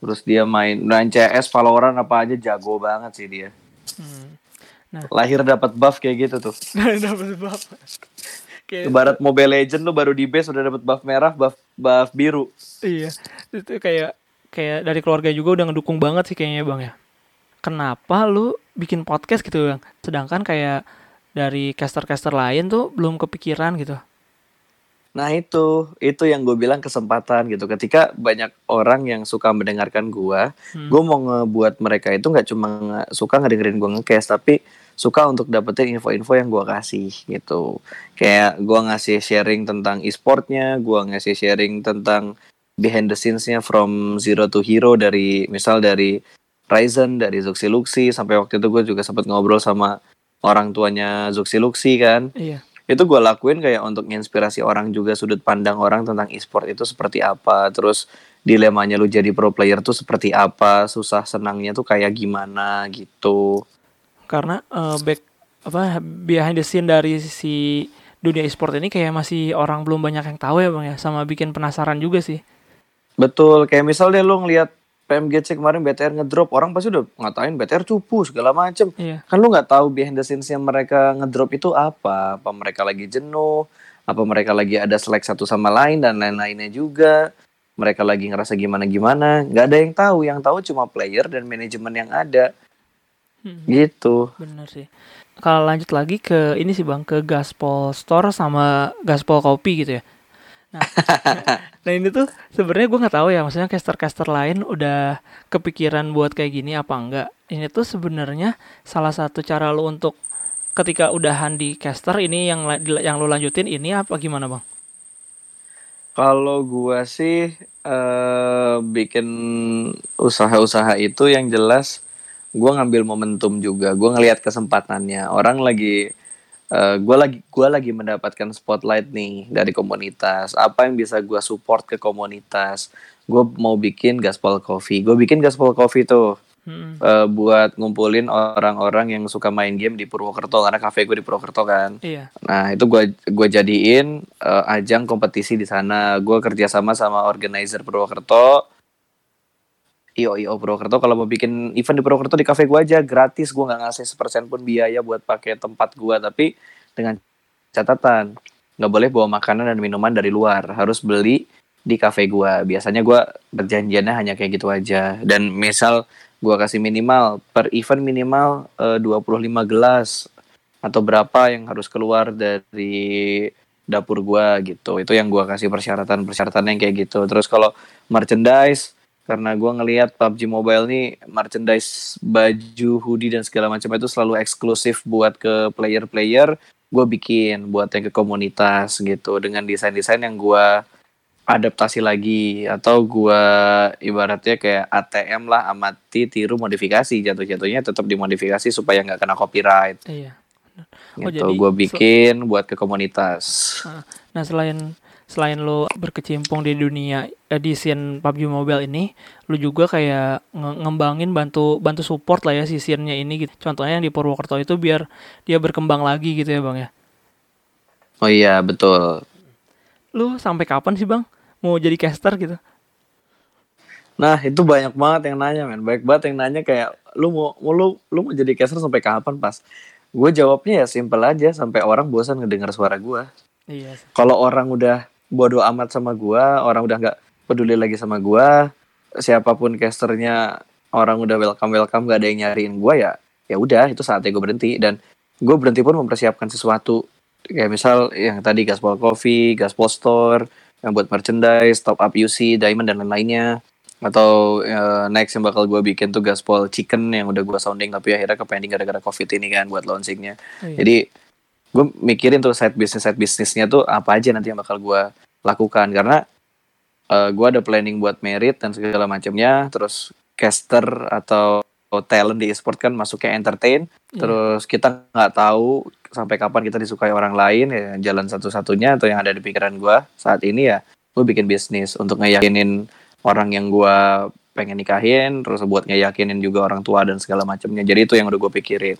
Terus dia main main CS, Valorant apa aja jago banget sih dia. Hmm. Lahir dapat buff kayak gitu tuh. <laughs> Dapat buff. Kayak Ibarat Mobile Legend lu baru di base udah dapat buff merah, buff buff biru. iya, itu kayak kayak dari keluarga juga udah ngedukung banget sih kayaknya bang ya. Kenapa lu bikin podcast gitu bang? Sedangkan kayak dari caster-caster lain tuh belum kepikiran gitu. Nah itu, itu yang gue bilang kesempatan gitu. Ketika banyak orang yang suka mendengarkan gue, Hmm. gue mau ngebuat mereka itu nggak cuma nge- suka ngedengerin gue ngecast, tapi suka untuk dapetin info-info yang gue kasih gitu. Kayak gue ngasih sharing tentang e-sportnya, gue ngasih sharing tentang behind the scenes-nya from zero to hero dari misal dari Ryzen, dari Zuxi Luxi, sampai waktu itu gue juga sempat ngobrol sama orang tuanya Zuxi Luxi kan Iya. Itu gue lakuin kayak untuk menginspirasi orang juga sudut pandang orang tentang e-sport itu seperti apa. Terus dilemanya lu jadi pro player tuh seperti apa susah senangnya tuh kayak gimana gitu. Karena eh, back apa behind the scene dari si dunia e-sport ini kayak masih orang belum banyak yang tahu ya bang ya. Sama bikin penasaran juga sih. Betul kayak misalnya lu ngelihat PMGC kemarin BTR ngedrop orang pasti udah ngatain BTR cupu segala macem. Iya. Kan lu nggak tahu behind the scenes yang mereka ngedrop itu apa. Apa mereka lagi jenuh apa mereka lagi ada selek satu sama lain dan lain-lainnya juga. Mereka lagi ngerasa gimana gimana nggak ada yang tahu. Yang tahu cuma player dan manajemen yang ada. Hmm. gitu. Bener sih. Kalau lanjut lagi ke ini sih bang ke Gaspol Store sama Gaspol Kopi gitu ya nah, nah ini tuh sebenarnya gue nggak tahu ya maksudnya caster-caster lain udah kepikiran buat kayak gini apa enggak. Ini tuh sebenarnya salah satu cara lu untuk ketika udahan di caster ini yang yang lu lanjutin ini apa gimana bang? Kalau gua sih eh bikin usaha-usaha itu yang jelas gua ngambil momentum juga gua ngelihat kesempatannya. Orang lagi eh gue lagi gua lagi mendapatkan spotlight nih dari komunitas apa yang bisa gua support ke komunitas gue mau bikin gaspol coffee gue bikin gaspol coffee tuh Hmm. eh, buat ngumpulin orang-orang yang suka main game di Purwokerto karena kafe gue di Purwokerto kan iya Nah itu gue gue jadiin eh, ajang kompetisi di sana. Gue kerjasama sama organizer Purwokerto. Io Io Purwokerto kalau mau bikin event di Purwokerto di kafe gue aja gratis. Gue nggak ngasih sepersen pun biaya buat pakai tempat gue. Tapi dengan catatan nggak boleh bawa makanan dan minuman dari luar. Harus beli di kafe gue. Biasanya gue perjanjiannya hanya kayak gitu aja. Dan misal gue kasih minimal per event minimal eh, 25 gelas atau berapa yang harus keluar dari dapur gua gitu itu yang gua kasih persyaratan persyaratan yang kayak gitu terus kalau merchandise karena gue ngelihat PUBG Mobile nih merchandise baju hoodie dan segala macam itu selalu eksklusif buat ke player-player gue bikin buat yang ke komunitas gitu. Dengan desain-desain yang gue adaptasi lagi atau gue ibaratnya kayak ATM lah amati tiru modifikasi. Jatuh-jatuhnya tetap dimodifikasi supaya nggak kena copyright. Iya. Oh, gitu gue bikin buat ke komunitas. Nah, selain selain lo berkecimpung di dunia eh, di scene PUBG Mobile ini, lo juga kayak nge- ngembangin bantu bantu support lah ya si scene-nya ini gitu. Contohnya yang di Purwokerto itu biar dia berkembang lagi gitu ya, Bang ya. oh iya betul Lu sampai kapan sih, Bang? Mau jadi caster gitu? Nah itu banyak banget yang nanya men Baik banget yang nanya kayak Lu mau, mau lu, lu mau jadi caster sampai kapan pas Gue jawabnya ya simple aja Sampai orang bosan ngedengar suara gue Iya. Kalau orang udah bodoh amat sama gue Orang udah nggak peduli lagi sama gue Siapa pun casternya Orang udah welcome-welcome Gak ada yang nyariin gue ya ya udah itu saatnya gue berhenti. Dan gue berhenti pun mempersiapkan sesuatu. Kayak misal yang tadi gaspol coffee gaspol store yang buat merchandise top up UC diamond dan lain-lainnya. Atau eh, next yang bakal gue bikin tuh gaspol chicken yang udah gue sounding tapi akhirnya kepending gara-gara covid ini kan buat launchingnya. Iya. jadi gue mikirin tuh side business side bisnisnya tuh apa aja nanti yang bakal gue lakukan. Karena eh, gue ada planning buat merit dan segala macamnya. Terus caster atau talent di e-sport kan masuknya entertain. Iya. terus kita nggak tahu sampai kapan kita disukai orang lain ya jalan satu-satunya atau yang ada di pikiran gue saat ini ya gue bikin bisnis untuk ngeyakinin orang yang gue pengen nikahin terus buat ngeyakinin juga orang tua dan segala macamnya. Jadi itu yang udah gue pikirin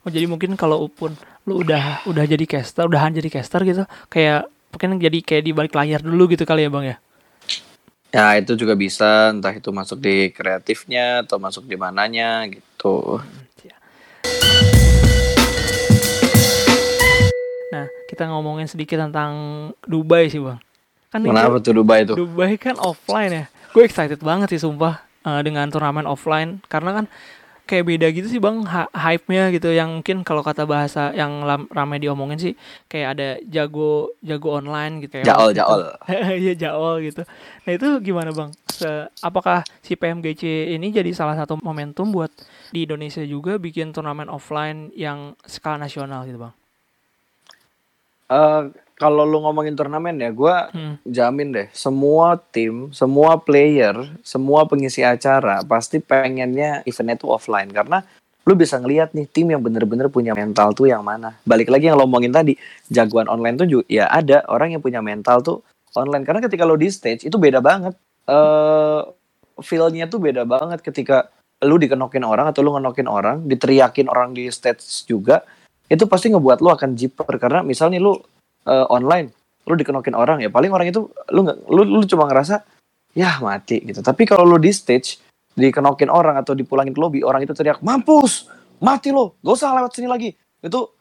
Oh, jadi mungkin kalau pun lu udah udah jadi caster, udahan jadi caster gitu, kayak mungkin jadi kayak di balik layar dulu gitu kali ya, Bang ya. Ya itu juga bisa entah itu masuk di kreatifnya atau masuk di mananya gitu. Nah, kita ngomongin sedikit tentang Dubai sih, Bang. Kan itu- Kenapa tuh Dubai itu? Dubai kan offline ya. Gue excited banget sih sumpah eh, dengan turnamen offline karena kan kayak beda gitu sih bang hype-nya gitu yang mungkin kalau kata bahasa yang ramai diomongin sih kayak ada jago jago online gitu ya. Jaol gitu. jaol. <laughs> Iya jaol gitu. Nah itu gimana bang? Se- apakah si PMGC ini jadi salah satu momentum buat di Indonesia juga bikin turnamen offline yang skala nasional gitu bang? Eh, kalau lu ngomongin turnamen ya, gue Hmm. jamin deh semua tim, semua player, semua pengisi acara pasti pengennya eventnya tuh offline karena lu bisa ngelihat nih tim yang bener-bener punya mental tuh yang mana. Balik lagi yang lo ngomongin tadi, jagoan online tuh juga ya ada orang yang punya mental tuh online karena ketika lo di stage itu beda banget. Eh feel-nya tuh beda banget ketika lu dikenokin orang atau lu ngenokin orang, diteriakin orang di stage juga, itu pasti ngebuat lu akan jiper karena misalnya lu eh, online, lu dikenokin orang ya paling orang itu lu nggak lu, lu cuma ngerasa ya mati gitu. Tapi kalau lu di stage dikenokin orang atau dipulangin ke lobby, orang itu teriak mampus, mati lo, gak usah lewat sini lagi. Itu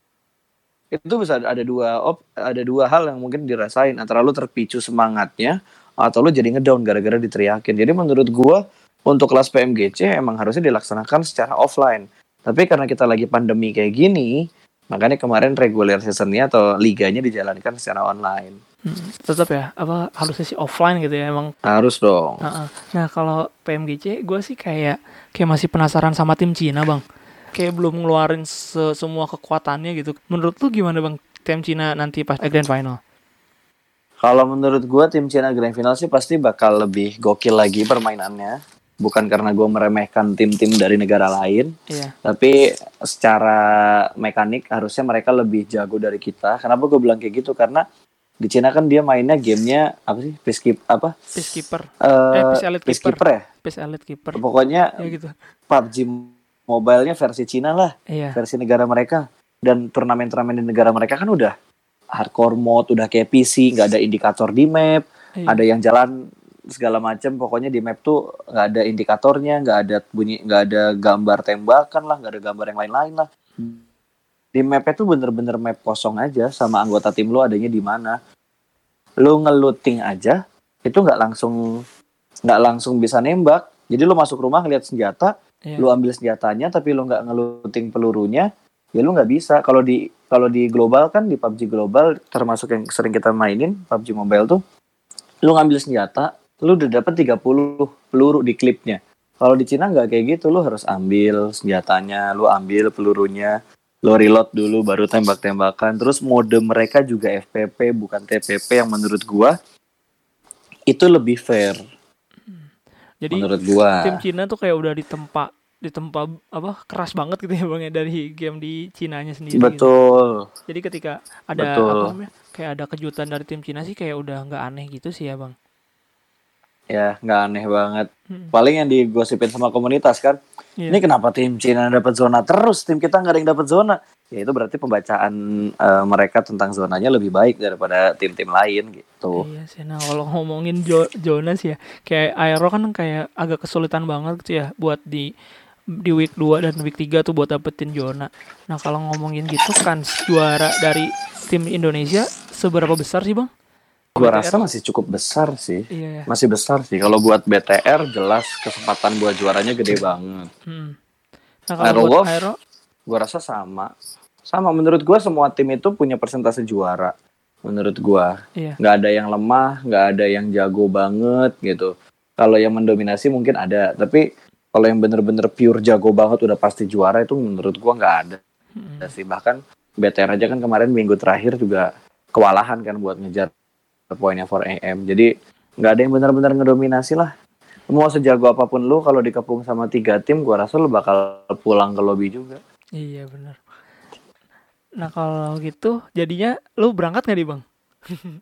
itu bisa ada dua op, ada dua hal yang mungkin dirasain antara lu terpicu semangatnya atau lu jadi ngedown gara-gara diteriakin. Jadi menurut gua untuk kelas PMGC emang harusnya dilaksanakan secara offline. Tapi karena kita lagi pandemi kayak gini, makanya kemarin regular seasonnya atau liganya dijalankan secara online. Hmm, tetap ya apa harusnya sih offline gitu ya emang Harus dong. Heeh. Nah kalau PMGC gue sih kayak kayak masih penasaran sama tim Cina bang. Kayak belum ngeluarin se- semua kekuatannya gitu. Menurut lu gimana bang tim Cina nanti pas grand final? Kalau menurut gua tim Cina Grand Final sih pasti bakal lebih gokil lagi permainannya. Bukan karena gua meremehkan tim-tim dari negara lain, Iya. tapi secara mekanik harusnya mereka lebih jago dari kita. Kenapa gue bilang kayak gitu? Karena di Cina kan dia mainnya gamenya apa sih? Peacekeep apa? Peacekeeper, Eh, Eh, Peace Elite Keeper. Peacekeeper ya. Peace Elite Keeper. Pokoknya Ya gitu. PUBG Mobile-nya versi Cina lah, Iya. versi negara mereka. Dan turnamen-turnamen di negara mereka kan udah hardcore mode, udah kayak PC, nggak ada indikator di map, Iya. ada yang jalan segala macam. Pokoknya di map tuh nggak ada indikatornya, nggak ada bunyi, nggak ada gambar tembakan lah, nggak ada gambar yang lain-lain lah. Di mapnya tuh bener-bener map kosong aja, sama anggota tim lu adanya di mana. Lu ngeluting aja, itu nggak langsung nggak langsung bisa nembak. Jadi lu masuk rumah ngeliat senjata, Iya. lu ambil senjatanya tapi lu nggak ngeluting pelurunya ya lu nggak bisa kalau di kalau di global kan di PUBG global termasuk yang sering kita mainin PUBG mobile tuh lu ngambil senjata lu udah dapat 30 peluru di klipnya. Kalau di Cina nggak kayak gitu, lu harus ambil senjatanya, lu ambil pelurunya, lu reload dulu baru tembak-tembakan. Terus mode mereka juga FPP bukan TPP yang menurut gua itu lebih fair Jadi menurut gua. tim Cina tuh kayak udah ditempa ditempa apa keras banget gitu ya bang ya dari game di Cinanya sendiri. gitu. Betul. Jadi ketika ada Betul. apa namanya kayak ada kejutan dari tim Cina sih kayak udah nggak aneh gitu sih ya bang. Ya, nggak aneh banget. Hmm. Paling yang digosipin sama komunitas kan, Iya. ini kenapa tim Cina dapat zona terus, tim kita nggak ada yang dapat zona. Ya itu berarti pembacaan eh, mereka tentang zonanya lebih baik daripada tim-tim lain gitu. Iya sih. Nah kalau ngomongin jo Jonas ya, kayak Aero kan kayak agak kesulitan banget gitu ya buat di di week 2 dan week 3 tuh buat dapetin zona. Nah kalau ngomongin gitu kan juara dari tim Indonesia seberapa besar sih bang? Gua BTR? rasa masih cukup besar sih. Iya ya. Masih besar sih. Kalau buat BTR jelas kesempatan buat juaranya gede banget. Hmm. Nah kalau Aero buat Wolf? Aero, Gua rasa sama. Sama menurut gua semua tim itu punya persentase juara. Menurut gua iya. nggak ada yang lemah, nggak ada yang jago banget gitu. Kalau yang mendominasi mungkin ada, tapi kalau yang bener-bener pure jago banget udah pasti juara itu menurut gua nggak ada. Hmm. Sih bahkan BTR aja kan kemarin minggu terakhir juga kewalahan kan buat ngejar poinnya for AM. Jadi nggak ada yang benar-benar ngedominasi lah. Mau sejago apa pun lu kalau dikepung sama tiga tim, gua rasa lu bakal pulang ke lobby juga. Iya benar. Nah kalau gitu jadinya lu berangkat nggak nih bang? <laughs>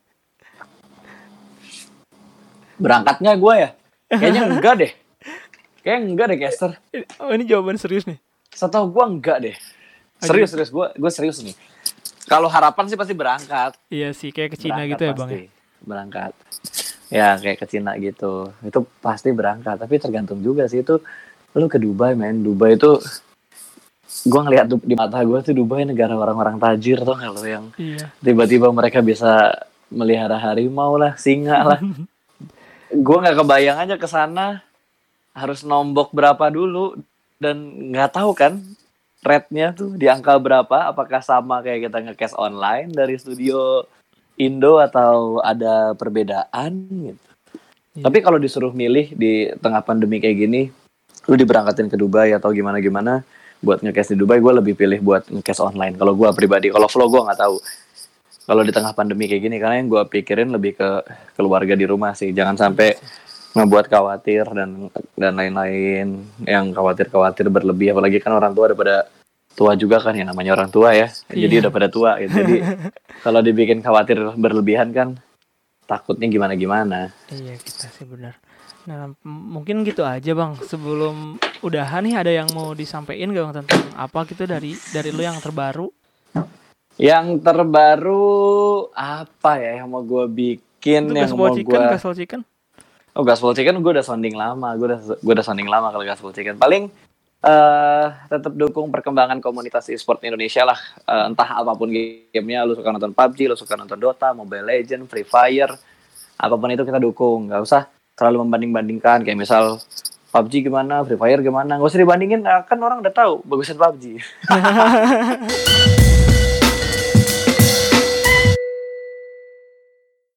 Berangkatnya gua ya? Kayaknya enggak deh. Kayaknya enggak deh, Caster. Oh ini jawaban serius nih. Setahu gua enggak deh. Serius, serius. Gua, gua serius nih. Kalau harapan sih pasti berangkat. Iya sih kayak ke Cina Berangkat gitu ya bang. pasti. ya? Berangkat. Ya kayak ke Cina gitu. Itu pasti berangkat. Tapi tergantung juga sih itu. Lu ke Dubai men. Dubai itu gua ngeliat di mata gua tuh Dubai negara orang-orang tajir tuh lo yang Iya. tiba-tiba mereka bisa melihara harimau lah, singa lah. <laughs> gua nggak kebayang aja ke sana harus nombok berapa dulu dan nggak tahu kan rate-nya tuh di angka berapa apakah sama kayak kita nge-cash online dari studio Indo atau ada perbedaan gitu. Iya. Tapi kalau disuruh milih di tengah pandemi kayak gini, lu diberangkatin ke Dubai atau gimana gimana buat nge-cash di Dubai, gue lebih pilih buat nge-cash online. Kalau gue pribadi, kalau flow gue nggak tahu. Kalau di tengah pandemi kayak gini, karena yang gue pikirin lebih ke keluarga di rumah sih. Jangan sampai ngebuat khawatir dan dan lain-lain yang khawatir-khawatir berlebih. Apalagi kan orang tua udah pada tua juga kan, ya namanya orang tua ya. Jadi Iya. udah pada tua gitu. Jadi <laughs> kalau dibikin khawatir berlebihan kan, takutnya gimana-gimana. Iya kita sih benar. Nah mungkin gitu aja bang. Sebelum udahan nih ada yang mau disampaikan gak bang tentang apa gitu dari dari lu yang terbaru? Yang terbaru apa ya yang mau gue bikin Itu yang mau chicken, gue gaspol chicken. oh gaspol chicken gue udah sounding lama gue udah gue udah sounding lama kalau gaspol chicken paling eh tetap dukung perkembangan komunitas e-sport Indonesia lah. Eh, entah apa pun gamenya lu suka nonton PUBG lu suka nonton Dota Mobile Legend Free Fire apa pun itu kita dukung. Nggak usah terlalu membanding-bandingkan. Kayak misal PUBG gimana Free Fire gimana. Nggak usah dibandingin kan orang udah tahu bagusan PUBG <laughs>